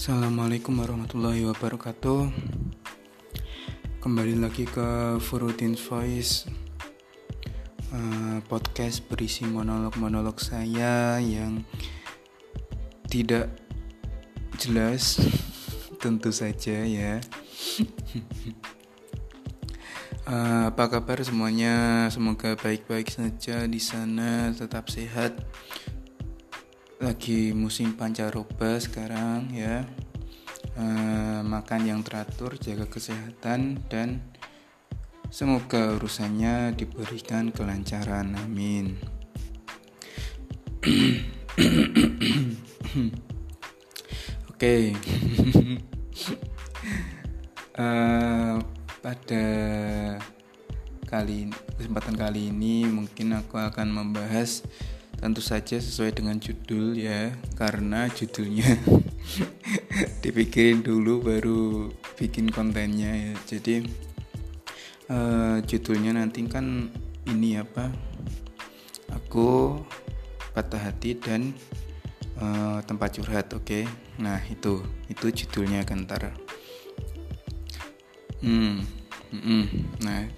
Assalamualaikum warahmatullahi wabarakatuh. Kembali lagi ke Furutin Voice uh, Podcast berisi monolog-monolog saya yang tidak jelas Tentu saja ya. Uh, Apa kabar semuanya? Semoga baik-baik saja di sana Tetap sehat lagi musim pancaroba sekarang ya. E, makan yang teratur jaga kesehatan dan semoga urusannya diberikan kelancaran. Amin. Oke. Eh, pada kali kesempatan kali ini mungkin aku akan membahas tentu saja sesuai dengan judul ya karena judulnya dipikirin dulu baru bikin kontennya ya. Jadi uh, judulnya nanti kan ini apa? Aku patah hati dan uh, tempat curhat oke? Okay? nah itu itu judulnya kentar hmm, hmm, nah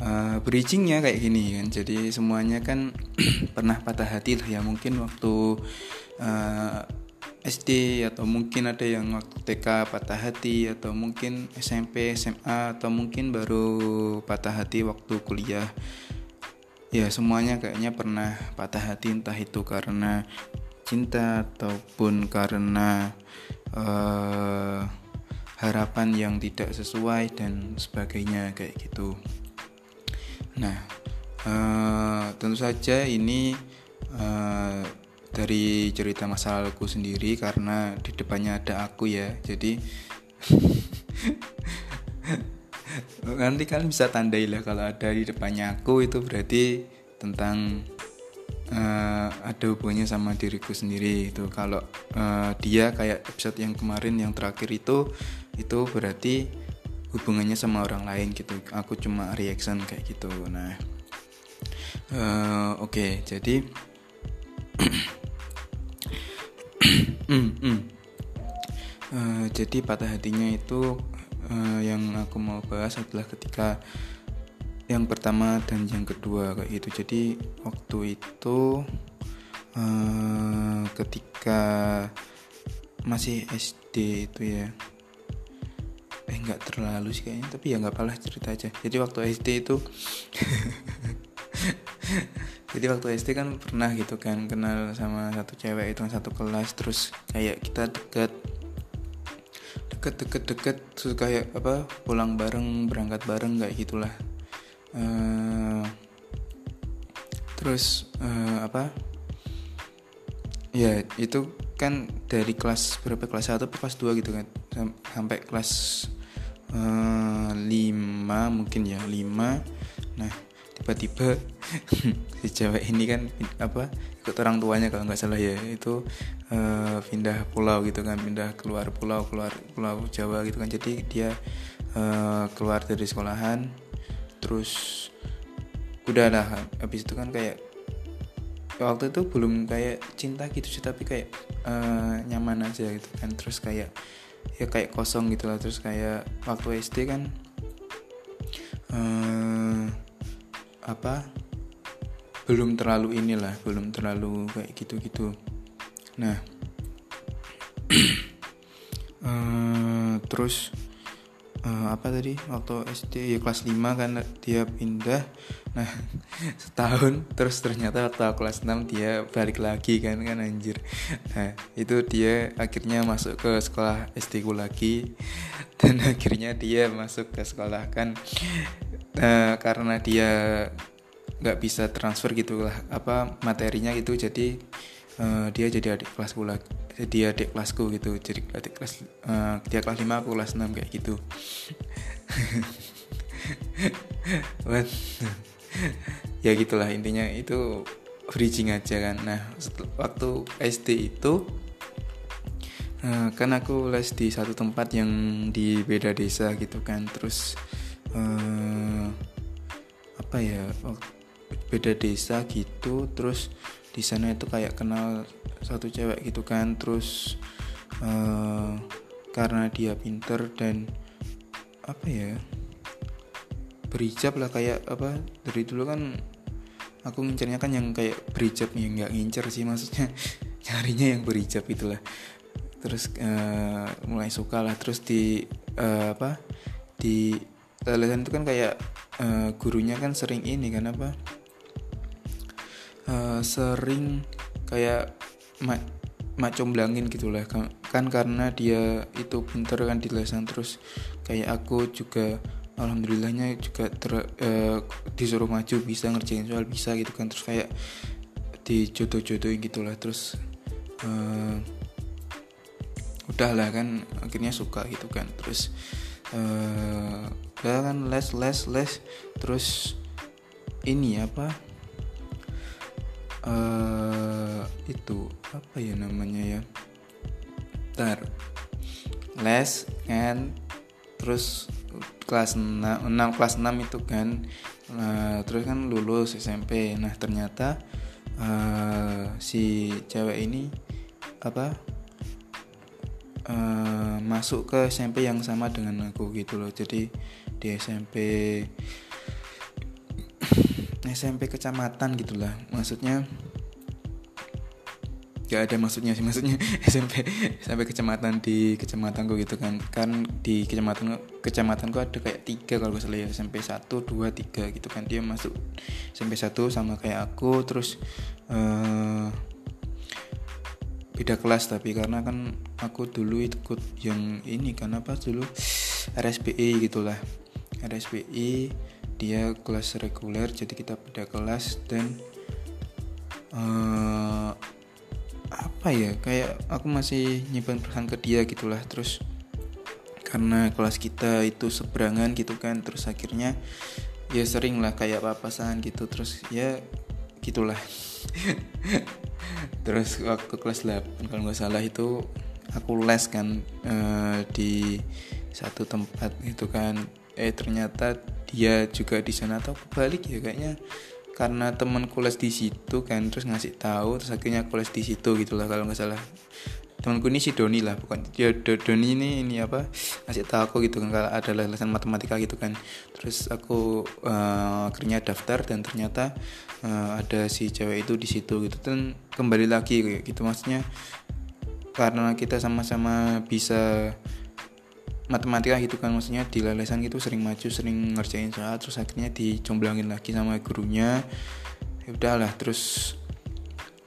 uh, bridgingnya kayak gini kan. Jadi semuanya kan pernah patah hati lah ya. Mungkin waktu uh, eh, SD atau mungkin ada yang waktu TK patah hati atau mungkin SMP SMA atau mungkin baru patah hati waktu kuliah. Ya semuanya kayaknya pernah patah hati entah itu karena cinta ataupun karena uh, harapan yang tidak sesuai dan sebagainya kayak gitu. Nah, uh, tentu saja ini uh, dari cerita masa laluku sendiri karena di depannya ada aku ya. Jadi nanti kalian bisa tandai lah kalau ada di depannya aku itu berarti tentang uh, ada hubungannya sama diriku sendiri itu kalau uh, dia kayak episode yang kemarin yang terakhir itu itu berarti hubungannya sama orang lain gitu. Aku cuma reaction kayak gitu. Nah uh, oke okay, jadi uh, jadi patah hatinya itu uh, yang aku mau bahas adalah ketika yang pertama dan yang kedua kayak gitu. Jadi waktu itu uh, ketika masih SD itu ya eh nggak terlalu sih kayaknya tapi ya nggak apalah cerita aja. Jadi waktu SD itu jadi waktu SD kan pernah gitu kan kenal sama satu cewek itu satu kelas terus kayak kita deket deket deket deket terus kayak apa pulang bareng berangkat bareng kayak gitulah. Uh, terus uh, apa ya itu kan dari kelas berapa kelas 1 kelas 2 gitu kan sampai kelas uh, mungkin ya lima. Nah tiba-tiba si cewek ini kan apa ikut orang tuanya kalau nggak salah ya itu uh, pindah pulau gitu kan pindah keluar pulau keluar pulau Jawa gitu kan. Jadi dia uh, keluar dari sekolahan terus udah lah habis itu kan kayak waktu itu belum kayak cinta gitu sih tapi kayak uh, nyaman aja gitu kan. Terus kayak ya kayak kosong gitu lah. Terus kayak waktu SD kan uh, apa belum terlalu inilah belum terlalu kayak gitu-gitu. Nah uh, terus uh, apa tadi? Waktu SD ya kelas 5 kan dia pindah. Nah setahun terus ternyata waktu kelas 6 dia balik lagi kan kan anjir. Nah itu dia akhirnya masuk ke sekolah SD ku lagi. Dan akhirnya dia masuk ke sekolah kan. Uh, karena dia nggak bisa transfer gitu lah apa materinya gitu jadi uh, dia jadi adik kelasku lagi dia adik kelasku gitu. Jadi adik kelas uh, dia kelas 5 aku kelas 6 kayak gitu. What? ya gitulah intinya itu bridging aja kan. Nah waktu SD itu uh, kan aku les di satu tempat yang di beda desa gitu kan. Terus uh, apa ya beda desa gitu. Terus di sana itu kayak kenal satu cewek gitu kan. Terus uh, karena dia pinter dan apa ya berijab lah kayak apa dari dulu kan aku ngincernya kan yang kayak berijab nih nggak ngincer sih maksudnya nyarinya yang berijab itulah. Terus uh, mulai suka lah. Terus di uh, apa di lelesan itu kan kayak uh, gurunya kan sering ini kan apa uh, sering kayak mak mak comblangin gitulah kan, kan karena dia itu pinter kan di lesan terus kayak aku juga alhamdulillahnya juga ter, uh, disuruh maju bisa ngerjain soal bisa gitu kan. Terus kayak dijodoh-jodohin gitulah terus uh, udahlah kan akhirnya suka gitu kan. Terus uh, kan les les les. Terus ini apa uh, itu apa ya namanya ya? Tar les kan terus kelas 6, 6 kelas 6 itu kan. Uh, terus kan lulus SMP nah ternyata uh, si cewek ini apa uh, masuk ke SMP yang sama dengan aku gitu loh. Jadi di SMP SMP kecamatan gitulah maksudnya gak ada maksudnya sih maksudnya SMP sampai kecamatan di kecamatanku gitu kan. Kan di kecamatan kecamatanku ada kayak tiga kalau gak salah ya SMP satu dua tiga gitu kan. Dia masuk SMP satu sama kayak aku terus uh, beda kelas tapi karena kan aku dulu ikut yang ini kan apa dulu? RSPI gitulah. RSPI dia kelas reguler jadi kita beda kelas dan uh, apa ya kayak aku masih nyimpan perasaan ke dia gitulah. Terus karena kelas kita itu seberangan gitu kan terus akhirnya ya sering lah kayak papasan gitu. Terus ya gitulah. Terus waktu kelas 8 kalau nggak salah itu aku les kan uh, di satu tempat gitu kan eh ternyata dia juga di sana atau balik ya kayaknya. Karena temen kules di situ kan terus ngasih tahu terus akhirnya kules di situ gitulah kalau nggak salah. Temanku ini si Doni lah bukan. Dia Doni ini ini apa ngasih tahu aku gitu kan kalau ada lulusan matematika gitu kan. Terus aku uh, akhirnya daftar dan ternyata uh, ada si cewek itu di situ gitu. Dan kembali lagi gitu maksudnya karena kita sama-sama bisa matematika gitu kan maksudnya di lelesan gitu sering maju sering ngerjain soal terus akhirnya dicomblangin lagi sama gurunya. Ya udahlah terus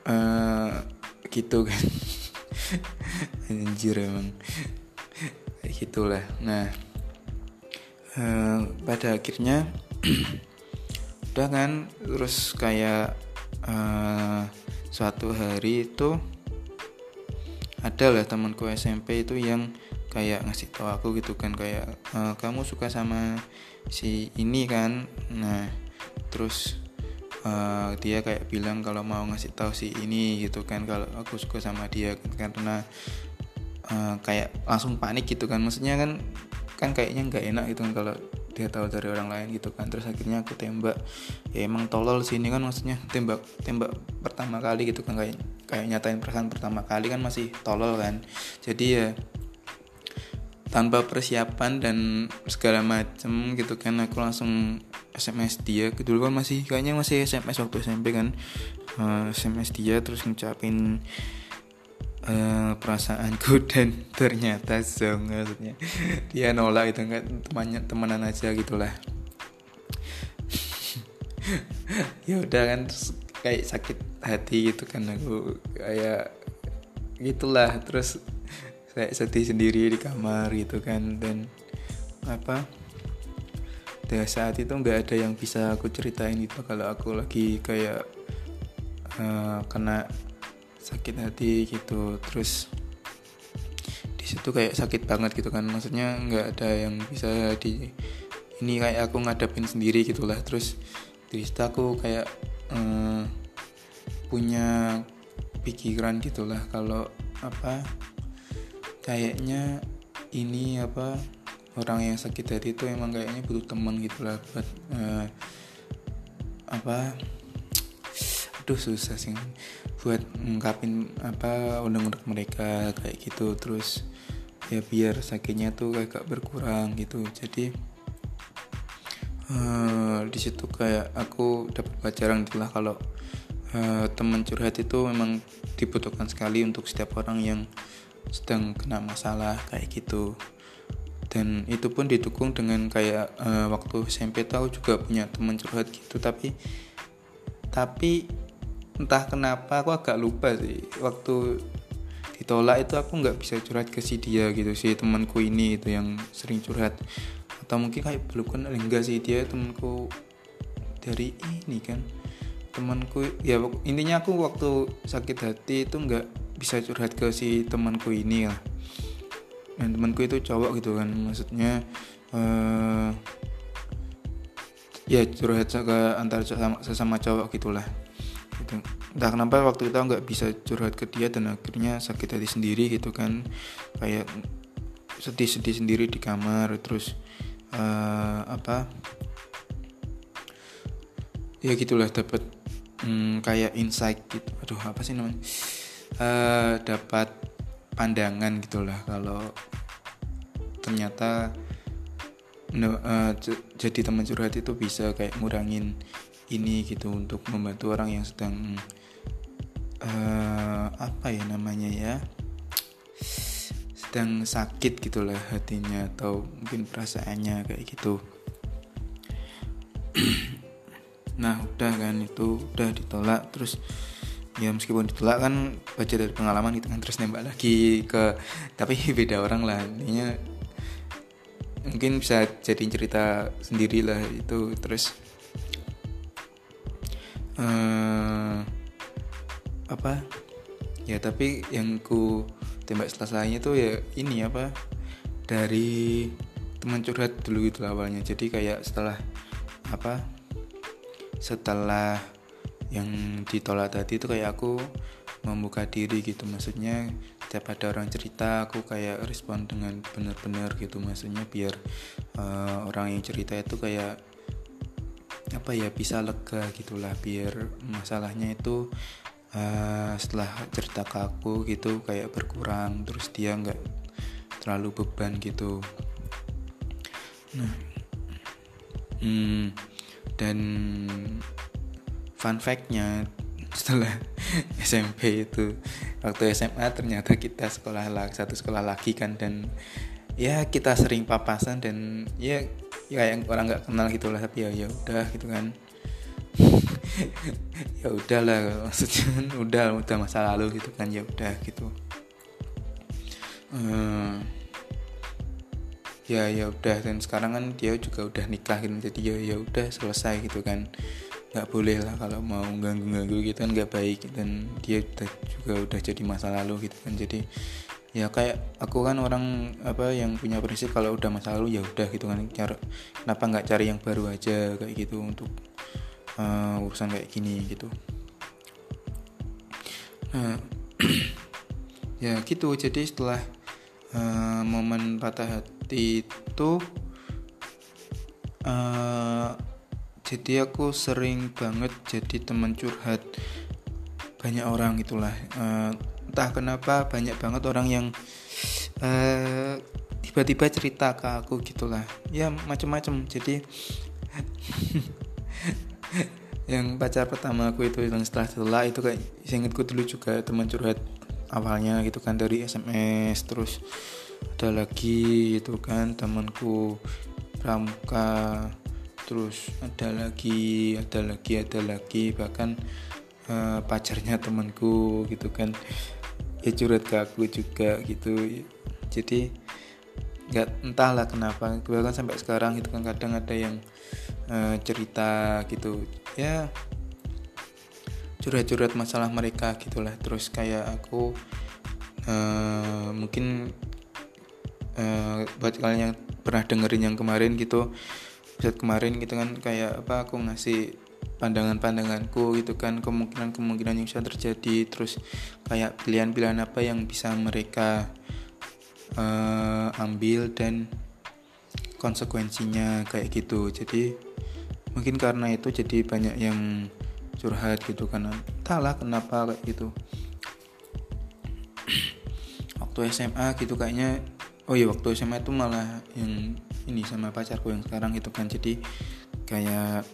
uh, gitu kan. Anjir emang. Gitulah. Nah uh, pada akhirnya udah kan terus kayak uh, suatu hari itu ada lah temanku SMP itu yang kayak ngasih tahu aku gitu kan kayak e, kamu suka sama si ini kan? Nah terus uh, dia kayak bilang kalau mau ngasih tahu si ini gitu kan kalau aku suka sama dia karena uh, kayak langsung panik gitu kan. Maksudnya kan kan kayaknya nggak enak gitu kan kalau dia tahu dari orang lain gitu kan. Terus akhirnya aku tembak ya emang tolol sini kan maksudnya tembak tembak pertama kali gitu kan kayak kayak nyatain perasaan pertama kali kan masih tolol kan. Jadi ya tanpa persiapan dan segala macem gitu kan aku langsung SMS dia. Dulu kan masih kayaknya masih SMS waktu SMP kan. Uh, eh, SMS dia terus ngucapin uh, perasaanku dan ternyata zong maksudnya. Dia nolak itu kan temannya temenan aja gitulah. Ya udah kan terus kayak sakit hati gitu kan aku kayak gitulah. Terus saya sedih sendiri di kamar gitu kan. Dan apa pada saat itu nggak ada yang bisa aku ceritain gitu kalau aku lagi kayak uh, kena sakit hati gitu. Terus di situ kayak sakit banget gitu kan. Maksudnya nggak ada yang bisa di ini kayak aku ngadapin sendiri gitulah. Terus di situ aku kayak uh, punya pikiran gitulah. Kalau apa kayaknya ini apa orang yang sakit hati itu emang kayaknya butuh teman gitu lah buat uh, apa aduh susah sih. Buat ngungkapin apa undang-undang mereka kayak gitu terus ya biar sakitnya tuh agak berkurang gitu. Jadi uh, di situ kayak aku dapat pelajaran itulah kalau uh, teman curhat itu memang dibutuhkan sekali untuk setiap orang yang sedang kena masalah kayak gitu. Dan itu pun didukung dengan kayak uh, waktu SMP tahu juga punya teman curhat gitu. Tapi tapi entah kenapa aku agak lupa sih. Waktu ditolak itu aku nggak bisa curhat ke si dia gitu sih temanku ini itu yang sering curhat. Atau mungkin kayak belum kenal enggak sih dia temanku dari ini kan. Temanku ya intinya aku waktu sakit hati itu nggak bisa curhat ke si temanku ini lah dan temanku itu cowok gitu kan maksudnya uh, ya curhat ke antar sesama, sesama cowok gitulah. Gitu. Entah kenapa waktu itu nggak bisa curhat ke dia dan akhirnya sakit hati sendiri gitu kan. Kayak sedih-sedih sendiri di kamar terus uh, apa ya gitulah dapat hmm, kayak insight gitu. Aduh apa sih namanya uh, dapat pandangan gitulah kalau ternyata uh, jadi teman curhat itu bisa kayak ngurangin ini gitu untuk membantu orang yang sedang uh, apa ya namanya ya sedang sakit gitulah hatinya atau mungkin perasaannya kayak gitu. Nah udah kan itu udah ditolak terus ya meskipun ditolak kan baca dari pengalaman itu kan terus nembak lagi ke tapi beda orang lah. Intinya mungkin bisa jadi cerita sendiri lah itu. Terus uh, apa? Ya tapi yang ku tembak selesainya tuh ya ini apa? Dari teman curhat dulu itu awalnya. Jadi kayak setelah apa? Setelah yang ditolak tadi itu kayak aku membuka diri gitu. Maksudnya setiap ada orang cerita aku kayak respon dengan benar-benar gitu. Maksudnya biar uh, orang yang cerita itu kayak apa ya bisa lega gitulah. Biar masalahnya itu uh, setelah cerita ke aku gitu kayak berkurang terus dia nggak terlalu beban gitu. Nah hmm, dan fun factnya setelah SMP itu waktu SMA ternyata kita sekolah lagi satu sekolah lagi kan dan ya kita sering papasan dan ya ya yang orang nggak kenal gitulah tapi ya ya udah gitu kan. Ya udahlah maksudnya kan udah udah masa lalu gitu kan ya udah gitu. Hmm, ya ya udah dan sekarang kan dia juga udah nikah gitu jadi ya ya udah selesai gitu kan nggak boleh lah kalau mau ganggu-ganggu gitu kan nggak baik dan dia juga udah jadi masa lalu gitu kan. Jadi ya kayak aku kan orang apa yang punya prinsip kalau udah masa lalu ya udah gitu kan. Cara kenapa nggak cari yang baru aja kayak gitu untuk uh, urusan kayak gini gitu. Nah ya gitu. Jadi setelah uh, momen patah hati itu uh, jadi aku sering banget jadi teman curhat. Banyak orang itulah. Uh, entah kenapa banyak banget orang yang uh, tiba-tiba cerita ke aku gitulah. Ya macam-macam jadi yang pacar pertama aku itu yang setelah setelah itu kayak ingatku dulu juga teman curhat awalnya gitu kan dari SMS terus ada lagi itu kan temanku pramuka terus ada lagi ada lagi ada lagi. Bahkan uh, pacarnya temanku gitu kan. Ya curhat ke aku juga gitu. Jadi nggak entahlah kenapa. Bahkan sampai sekarang itu kan kadang ada yang uh, cerita gitu. Ya curhat-curhat masalah mereka gitulah. Terus kayak aku uh, mungkin uh, buat kalian yang pernah dengerin yang kemarin gitu episode kemarin gitu kan kayak apa aku ngasih pandangan-pandanganku gitu kan kemungkinan-kemungkinan yang bisa terjadi terus kayak pilihan-pilihan apa yang bisa mereka uh, ambil dan konsekuensinya kayak gitu. Jadi mungkin karena itu jadi banyak yang curhat gitu kan. Entahlah kenapa kayak gitu. Waktu SMA gitu kayaknya oh iya waktu SMA itu malah yang ini sama pacarku yang sekarang gitu kan. Jadi kayak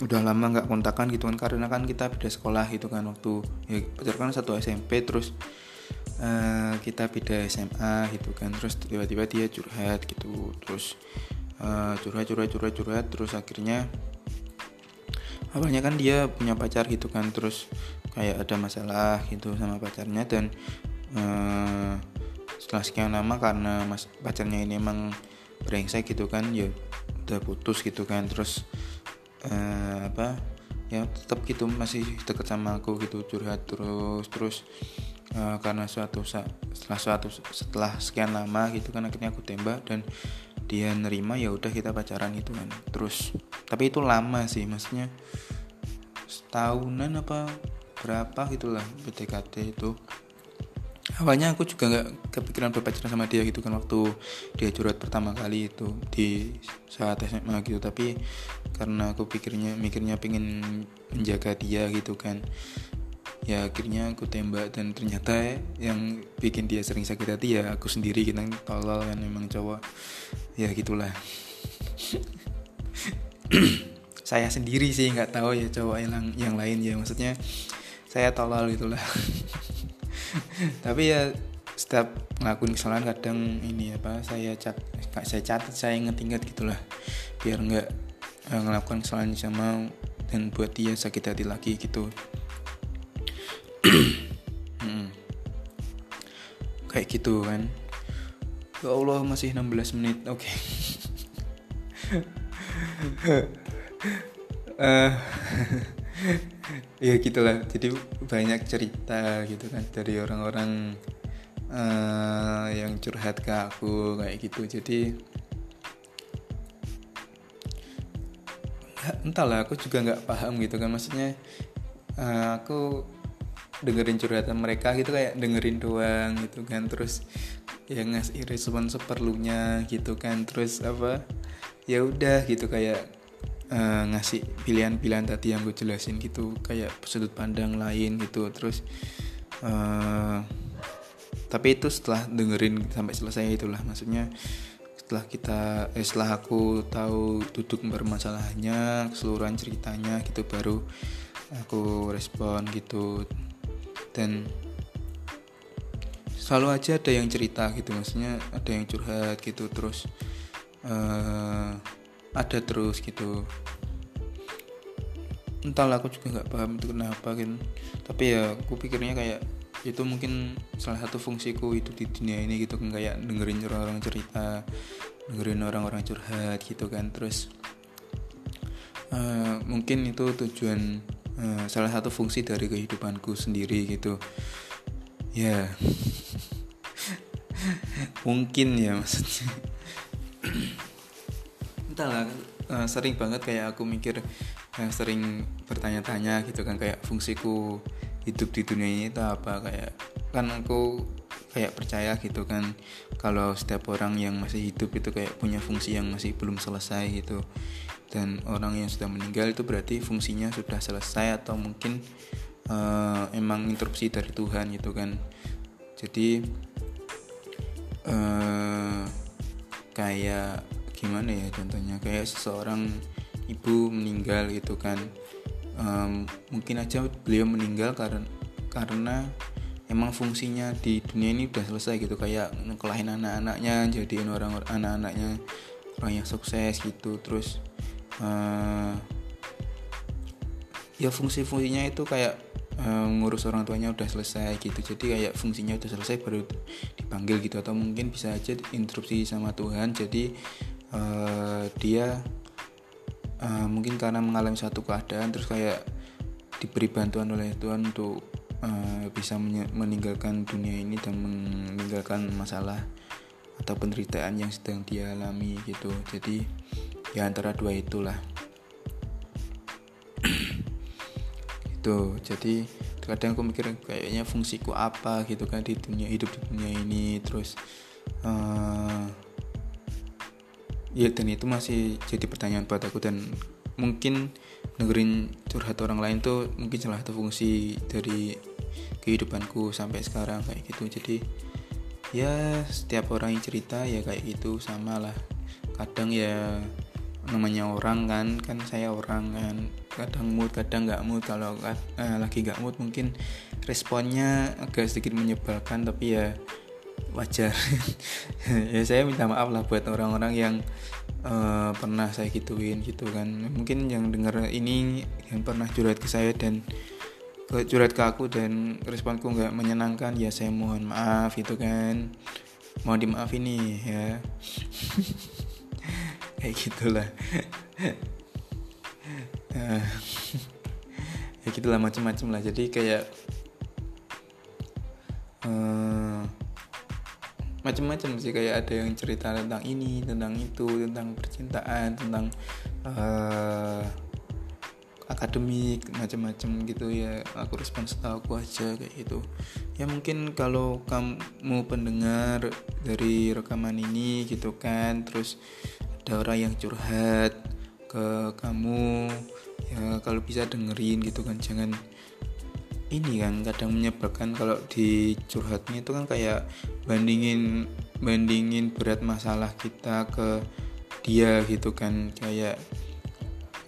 udah lama nggak kontakan gitu kan karena kan kita beda sekolah gitu kan waktu ya pacar kan satu SMP terus uh, kita beda SMA gitu kan. Terus tiba-tiba dia curhat gitu terus uh, curhat curhat curhat curhat terus akhirnya awalnya kan dia punya pacar gitu kan terus kayak ada masalah gitu sama pacarnya dan uh, setelah sekian lama karena mas pacarnya ini emang brengsek gitu kan ya udah putus gitu kan terus uh, apa ya tetap gitu masih deket sama aku gitu curhat terus terus uh, karena suatu setelah suatu setelah sekian lama gitu kan akhirnya aku tembak dan dia nerima ya udah kita pacaran itu kan. Terus tapi itu lama sih maksudnya setahunan apa berapa gitulah PDKT itu awalnya aku juga nggak kepikiran berpacaran sama dia gitu kan waktu dia curhat pertama kali itu di saat SMA gitu. Tapi karena aku pikirnya mikirnya pengen menjaga dia gitu kan ya akhirnya aku tembak. Dan ternyata yang bikin dia sering sakit hati ya aku sendiri gitu tolol kan memang cowok. Ya gitulah. Saya sendiri sih nggak tahu ya cowok yang yang lain ya. Maksudnya saya tolol gitulah tapi ya setiap ngelakuin kesalahan kadang ini apa saya cat saya catat saya inget-inget gitulah biar nggak uh, ngelakukan kesalahan sama dan buat dia sakit hati lagi gitu hmm. kayak gitu kan ya Allah masih 16 menit oke okay. uh, ya gitulah. Jadi banyak cerita gitu kan dari orang-orang uh, yang curhat ke aku kayak gitu. Jadi entahlah aku juga nggak paham gitu kan. Maksudnya uh, aku dengerin curhatan mereka gitu kayak dengerin doang gitu kan. Terus ya ngasih respon seperlunya gitu kan. Terus apa ya udah gitu kayak uh, ngasih pilihan-pilihan tadi yang gue jelasin gitu kayak sudut pandang lain gitu terus uh, tapi itu setelah dengerin sampai selesai itulah maksudnya setelah kita eh, setelah aku tahu duduk bermasalahnya keseluruhan ceritanya gitu baru aku respon gitu. Dan selalu aja ada yang cerita gitu maksudnya ada yang curhat gitu terus uh, ada terus gitu. Entahlah aku juga nggak paham itu kenapa kan tapi ya aku pikirnya kayak itu mungkin salah satu fungsiku itu di dunia ini gitu kan kayak dengerin orang-orang cerita dengerin orang-orang curhat gitu kan. Terus uh, mungkin itu tujuan uh, salah satu fungsi dari kehidupanku sendiri gitu. Ya. Mungkin ya maksudnya entahlah uh, sering banget kayak aku mikir uh, sering bertanya-tanya gitu kan kayak fungsiku hidup di dunia ini itu apa? Kayak kan aku kayak percaya gitu kan kalau setiap orang yang masih hidup itu kayak punya fungsi yang masih belum selesai gitu. Dan orang yang sudah meninggal itu berarti fungsinya sudah selesai atau mungkin uh, emang interupsi dari Tuhan gitu kan. Jadi uh, kayak gimana ya contohnya? Kayak seseorang ibu meninggal gitu kan. Um, mungkin aja beliau meninggal karena karena emang fungsinya di dunia ini udah selesai gitu. Kayak kelahin anak-anaknya jadiin orang anak-anaknya orang yang sukses gitu. Terus uh, ya fungsi-fungsinya itu kayak um, ngurus orang tuanya udah selesai gitu. Jadi kayak fungsinya udah selesai baru dipanggil gitu. Atau mungkin bisa aja interupsi sama Tuhan. Jadi uh, dia uh, mungkin karena mengalami satu keadaan terus kayak diberi bantuan oleh Tuhan untuk uh, bisa meninggalkan dunia ini dan meninggalkan masalah atau penderitaan yang sedang dia alami gitu. Jadi ya antara dua itulah. Itu jadi kadang aku mikir kayaknya fungsiku apa gitu kan di dunia hidup di dunia ini. Terus uh, ya dan itu masih jadi pertanyaan buat aku dan mungkin dengerin curhat orang lain tuh mungkin salah satu fungsi dari kehidupanku sampai sekarang kayak gitu. Jadi ya setiap orang yang cerita ya kayak gitu sama lah. Kadang ya namanya orang kan kan saya orang kan. Kadang mood kadang nggak mood. Kalau eh, lagi nggak mood mungkin responnya agak sedikit menyebalkan tapi ya wajar. Ya saya minta maaf lah buat orang-orang yang uh, pernah saya gituin gitu kan. Mungkin yang dengar ini yang pernah curhat ke saya dan curhat ke aku dan responku nggak menyenangkan ya saya mohon maaf gitu kan. Mohon dimaaf ini ya. Kayak gitulah. Uh, ya gitulah macam-macam lah. Jadi kayak uh, macam-macam sih kayak ada yang cerita tentang ini tentang itu tentang percintaan tentang uh, akademik macam-macam gitu ya. Aku respon setahu aku aja kayak gitu. Ya mungkin kalau kamu pendengar dari rekaman ini gitu kan terus ada orang yang curhat ke kamu ya kalau bisa dengerin gitu kan jangan ini kan kadang menyebalkan kalau di curhatnya itu kan kayak bandingin bandingin berat masalah kita ke dia gitu kan. Kayak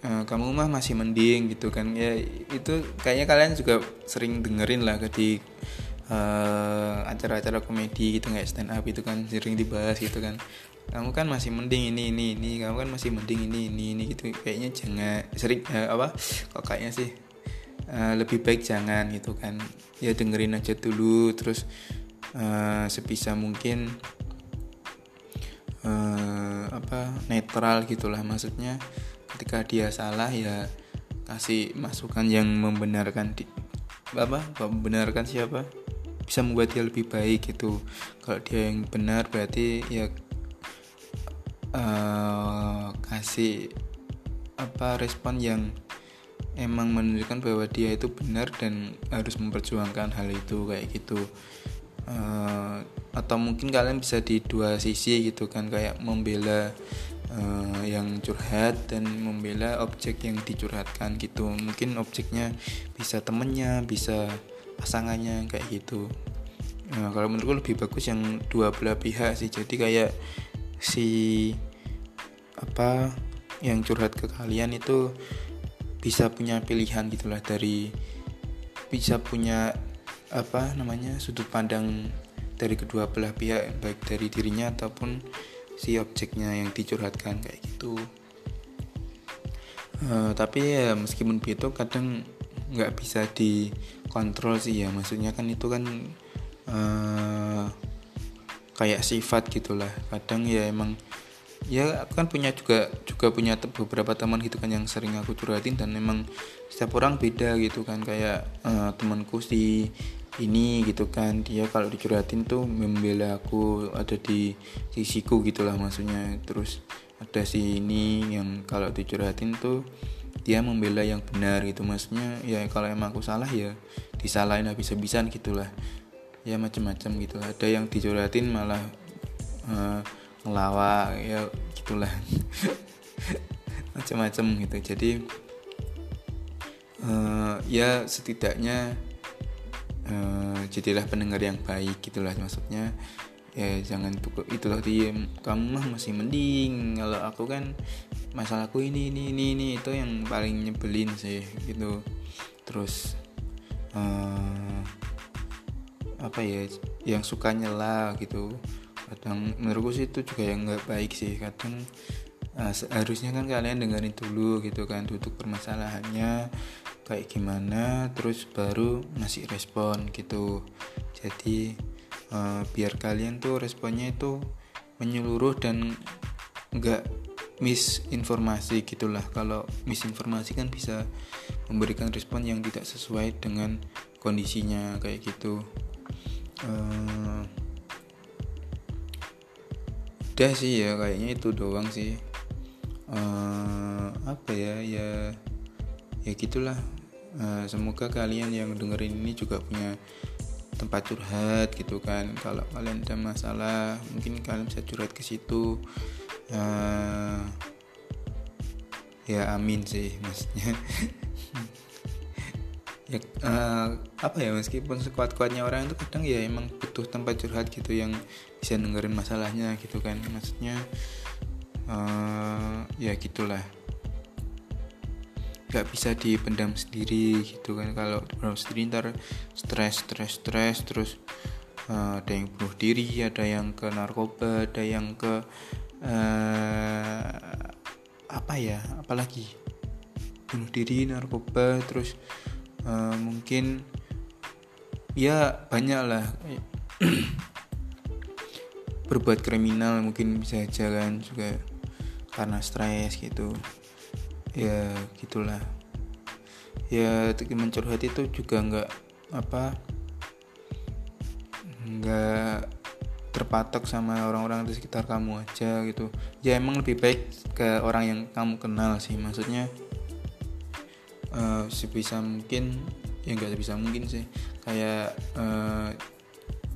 e, kamu mah masih mending gitu kan. Ya itu kayaknya kalian juga sering dengerin lah di uh, acara-acara komedi gitu kayak stand up itu kan sering dibahas gitu kan. Kamu kan masih mending ini ini ini. Kamu kan masih mending ini ini ini gitu. Kayaknya jangan sering uh, apa kok kayaknya sih uh, lebih baik jangan gitu kan. Ya dengerin aja dulu terus uh, sebisa mungkin uh, apa netral gitulah maksudnya. Ketika dia salah ya kasih masukan yang membenarkan di, apa membenarkan siapa? Bisa membuat dia lebih baik gitu. Kalau dia yang benar berarti ya uh, kasih apa respon yang emang menunjukkan bahwa dia itu benar dan harus memperjuangkan hal itu kayak gitu. Uh, atau mungkin kalian bisa di dua sisi gitu kan kayak membela uh, yang curhat dan membela objek yang dicurhatkan gitu. Mungkin objeknya bisa temennya bisa pasangannya kayak gitu. Nah, kalau menurutku lebih bagus yang dua belah pihak sih. Jadi kayak si apa yang curhat ke kalian itu bisa punya pilihan gitulah dari bisa punya apa namanya sudut pandang dari kedua belah pihak baik dari dirinya ataupun si objeknya yang dicurhatkan kayak gitu. Uh, tapi ya meskipun begitu kadang nggak bisa dikontrol sih ya. Maksudnya kan itu kan uh, kayak sifat gitulah kadang ya emang ya aku kan punya juga juga punya beberapa teman gitu kan yang sering aku curhatin dan memang setiap orang beda gitu kan. Kayak uh, temanku si ini gitu kan dia kalau dicurhatin tuh membela aku ada di sisiku gitulah maksudnya. Terus ada si ini yang kalau dicurhatin tuh dia membela yang benar gitu. Maksudnya ya kalau emang aku salah ya disalahin habis-habisan gitulah. Ya macam-macam gitu ada yang dicurhatin malah uh, ngelawak ya gitulah. Macam-macam gitu. Jadi uh, ya setidaknya uh, jadilah pendengar yang baik gitulah maksudnya. Ya jangan tuh itulah diem kamu mah masih mending. Kalau aku kan masalahku ini ini ini ini itu yang paling nyebelin sih gitu. Terus uh, apa ya yang suka nyela gitu kadang menurutku sih itu juga yang nggak baik sih. Kadang uh, seharusnya kan kalian dengerin dulu gitu kan duduk permasalahannya kayak gimana terus baru ngasih respon gitu. Jadi uh, biar kalian tuh responnya itu menyeluruh dan nggak misinformasi gitulah. Kalau misinformasi kan bisa memberikan respon yang tidak sesuai dengan kondisinya kayak gitu. Uh, udah sih ya kayaknya itu doang sih. Uh, apa ya ya ya gitulah. Uh, semoga kalian yang dengerin ini juga punya tempat curhat gitu kan. Kalau kalian ada masalah mungkin kalian bisa curhat ke situ. Uh, ya amin sih maksudnya ya uh, apa ya meskipun sekuat-kuatnya orang itu kadang ya emang butuh tempat curhat gitu yang bisa dengerin masalahnya gitu kan. Maksudnya uh, ya gitulah. Nggak bisa dipendam sendiri gitu kan. Kalau dipendam sendiri ntar stres stres stres terus uh, ada yang bunuh diri ada yang ke narkoba ada yang ke uh, apa ya apalagi? Bunuh diri narkoba terus uh, mungkin ya banyak lah. Berbuat kriminal mungkin bisa aja kan juga karena stres gitu. Ya gitulah. Ya teman itu juga nggak apa nggak terpatok sama orang-orang di sekitar kamu aja gitu. Ya emang lebih baik ke orang yang kamu kenal sih maksudnya uh, sebisa mungkin ya nggak sebisa mungkin sih. Kayak uh,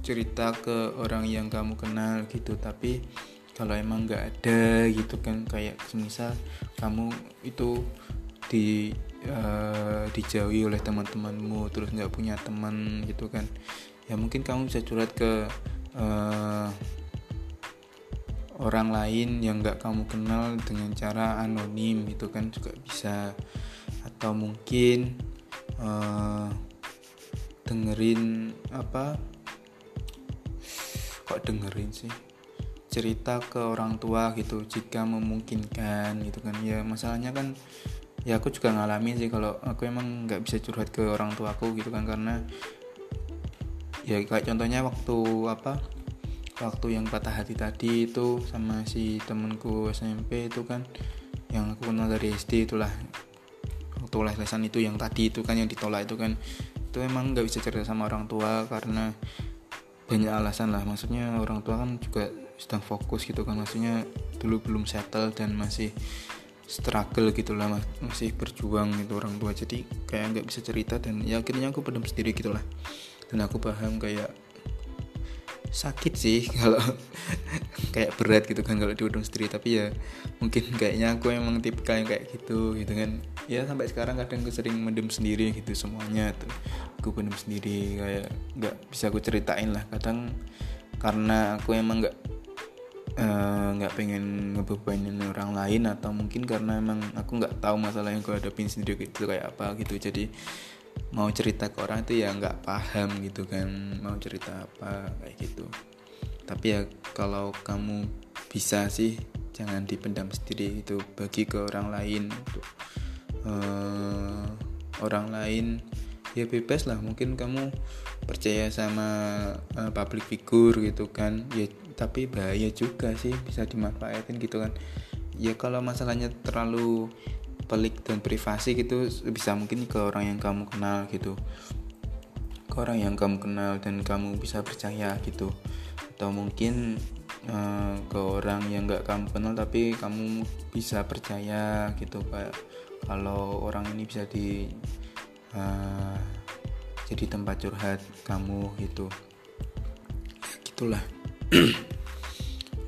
cerita ke orang yang kamu kenal gitu tapi kalau emang nggak ada gitu kan kayak semisal kamu itu di uh, dijauhi oleh teman-temanmu terus nggak punya teman gitu kan ya mungkin kamu bisa curhat ke uh, orang lain yang nggak kamu kenal dengan cara anonim itu kan juga bisa atau mungkin uh, dengerin apa kok dengerin sih? Cerita ke orang tua gitu jika memungkinkan gitu kan. Ya masalahnya kan ya aku juga ngalamin sih kalau aku emang nggak bisa curhat ke orang tua aku gitu kan. Karena ya kayak contohnya waktu apa waktu yang patah hati tadi itu sama si temenku SMP itu kan yang aku kenal dari SD itulah les-lesan itu yang tadi itu kan yang ditolak itu kan itu emang nggak bisa cerita sama orang tua karena banyak alasan lah. Maksudnya orang tua kan juga sedang fokus gitu kan maksudnya dulu belum settle dan masih struggle gitu lah masih berjuang gitu orang tua. Jadi kayak nggak bisa cerita dan ya akhirnya aku pendam sendiri gitulah dan aku paham kayak sakit sih kalau kayak berat gitu kan kalau diudung sendiri. Tapi ya mungkin kayaknya aku emang tipe yang kayak gitu gitu kan. Ya sampai sekarang kadang aku sering mendem sendiri gitu semuanya tuh. Aku pendem sendiri kayak nggak bisa aku ceritain lah. Kadang karena aku emang nggak Eh, nggak uh, pengen ngebebanin orang lain atau mungkin karena emang aku nggak tahu masalah yang gue hadapin sendiri gitu kayak apa gitu. Jadi mau cerita ke orang itu ya nggak paham gitu kan mau cerita apa kayak gitu. Tapi ya kalau kamu bisa sih jangan dipendam sendiri itu bagi ke orang lain untuk uh, orang lain ya bebas lah. Mungkin kamu percaya sama uh, public figure gitu kan ya tapi bahaya juga sih bisa dimanfaatin gitu kan. Ya kalau masalahnya terlalu pelik dan privasi gitu bisa mungkin ke orang yang kamu kenal gitu. Ke orang yang kamu kenal dan kamu bisa percaya gitu. Atau mungkin uh, ke orang yang nggak kamu kenal tapi kamu bisa percaya gitu kayak kalau orang ini bisa di uh, jadi tempat curhat kamu gitu. Gitulah.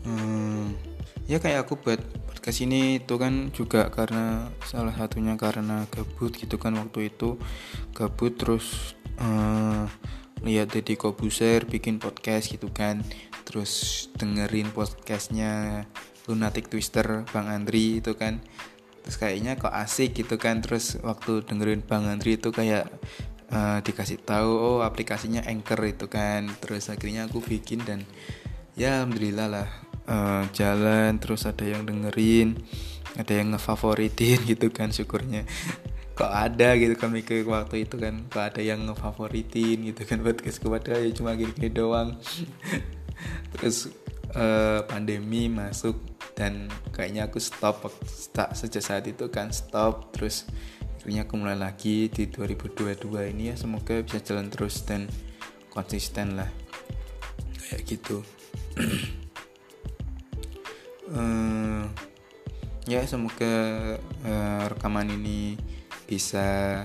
Hmm, ya kayak aku buat podcast ini itu kan juga karena salah satunya karena gabut gitu kan waktu itu. Gabut terus uh, lihat Deddy Kobuser bikin podcast gitu kan. Terus dengerin podcastnya Lunatic Twister Bang Andri itu kan. Terus kayaknya kok asik gitu kan. Terus waktu dengerin Bang Andri itu kayak uh, dikasih tahu oh aplikasinya Anchor itu kan. Terus akhirnya aku bikin dan ya alhamdulillah lah uh, jalan terus ada yang dengerin ada yang ngefavoritin gitu kan syukurnya. Kok ada gitu kan mikir waktu itu kan kok ada yang ngefavoritin gitu kan podcast kepada ya cuma gini-gini doang. Terus uh, pandemi masuk dan kayaknya aku stop tak sejak saat itu kan stop. Terus akhirnya aku mulai lagi di 2022 ini ya semoga bisa jalan terus dan konsisten lah. Kayak gitu uh, ya semoga uh, rekaman ini bisa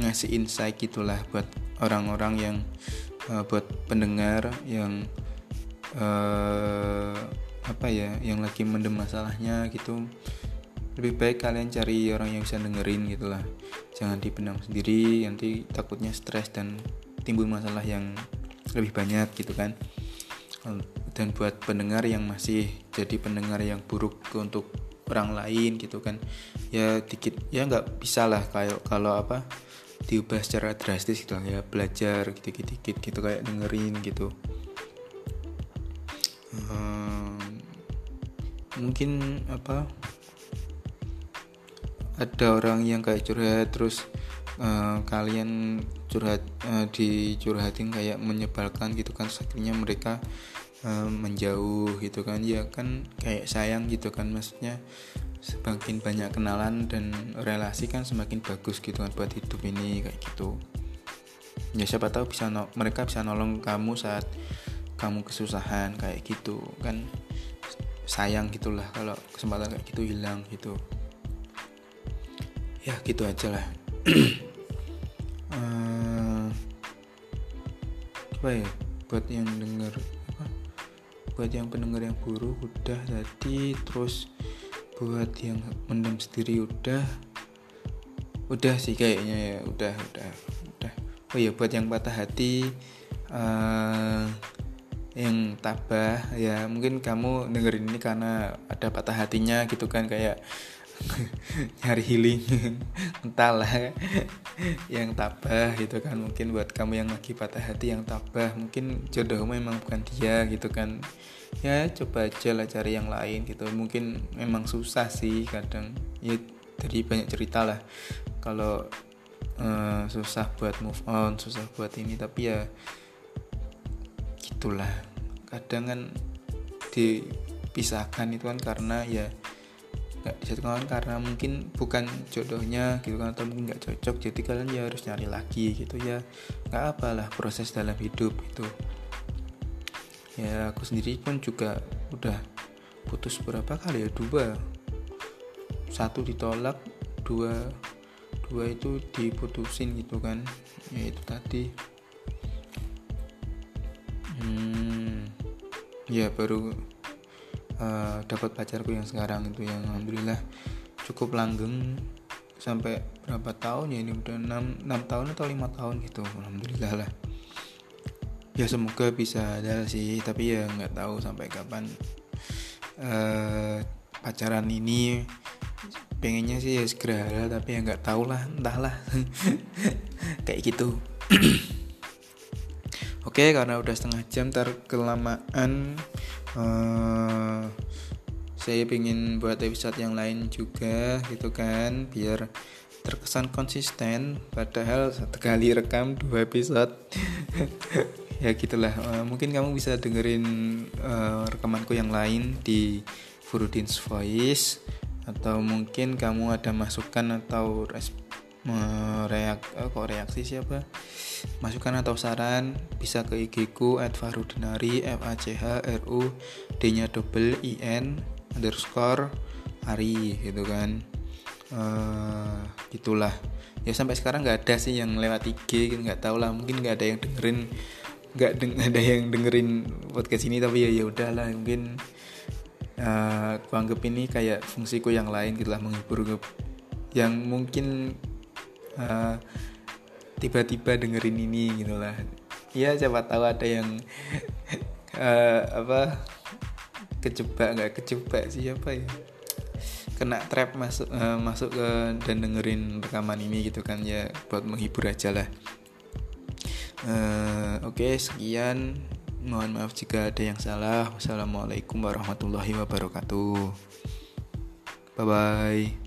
ngasih insight gitulah buat orang-orang yang uh, buat pendengar yang uh, apa ya yang lagi mendem masalahnya gitu. Lebih baik kalian cari orang yang bisa dengerin gitulah. Jangan dipendam sendiri nanti takutnya stres dan timbul masalah yang lebih banyak gitu kan dan buat pendengar yang masih jadi pendengar yang buruk untuk orang lain gitu kan ya dikit ya nggak bisa lah kayak kalau apa diubah secara drastis gitu ya belajar gitu-gitu gitu kayak dengerin gitu. Hmm, mungkin apa ada orang yang kayak curhat terus uh, kalian curhat uh, dicurhatin kayak menyebalkan gitu kan akhirnya mereka uh, menjauh gitu kan. Ya kan kayak sayang gitu kan. Maksudnya semakin banyak kenalan dan relasi kan semakin bagus gitu kan buat hidup ini kayak gitu. Ya siapa tahu bisa no mereka bisa nolong kamu saat kamu kesusahan kayak gitu kan. Sayang gitulah kalau kesempatan kayak gitu hilang gitu. Ya gitu aja lah. Uh, apa ya? Buat yang denger buat yang pendengar yang buruk udah tadi terus buat yang mendem sendiri udah. Udah sih kayaknya ya udah udah udah. Oh ya buat yang patah hati uh, yang tabah ya mungkin kamu dengerin ini karena ada patah hatinya gitu kan kayak nyari healing. Entahlah. Yang tabah gitu kan. Mungkin buat kamu yang lagi patah hati yang tabah. Mungkin jodohmu memang bukan dia gitu kan. Ya coba aja lah cari yang lain gitu. Mungkin memang susah sih kadang. Ya dari banyak cerita lah. Kalau uh, susah buat move on susah buat ini. Tapi ya gitulah. Kadang kan dipisahkan itu kan karena ya nggak disatukan karena mungkin bukan jodohnya gitu kan atau mungkin nggak cocok jadi kalian ya harus nyari lagi gitu ya. Nggak apalah proses dalam hidup itu. Ya aku sendiri pun juga udah putus berapa kali ya? Dua. Satu ditolak dua dua itu diputusin gitu kan. Ya itu tadi. Hmm, ya baru uh, dapat pacarku yang sekarang itu yang alhamdulillah cukup langgeng sampai berapa tahun ya ini udah 6, 6 tahun atau lima tahun gitu alhamdulillah lah. Ya semoga bisa ada sih tapi ya nggak tahu sampai kapan uh, pacaran ini. Pengennya sih ya segera ada tapi ya nggak tahu lah entahlah kayak gitu. Oke karena udah setengah jam terkelamaan uh, saya ingin buat episode yang lain juga gitu kan biar terkesan konsisten. Padahal satu kali rekam dua episode. Ya gitulah. Uh, mungkin kamu bisa dengerin uh, rekamanku yang lain di Furudin's Voice atau mungkin kamu ada masukan atau mereak eh, kok reaksi siapa? Masukan atau saran bisa ke IG ku at Farudinari F A C H R U D nya double I N underscore Ari gitu kan. Uh, gitulah. Ya sampai sekarang nggak ada sih yang lewat IG nggak tahu lah mungkin nggak ada yang dengerin nggak deng ada yang dengerin podcast ini tapi ya ya udahlah mungkin uh, aku anggap ini kayak fungsiku yang lain gitulah menghibur yang mungkin eh, tiba-tiba dengerin ini gitu lah. Ya siapa tahu ada yang uh, apa kejebak nggak kejebak siapa ya. Kena trap masuk uh, masuk ke dan dengerin rekaman ini gitu kan ya buat menghibur aja lah. Uh, oke okay, sekian. Mohon maaf jika ada yang salah. Wassalamualaikum warahmatullahi wabarakatuh. Bye bye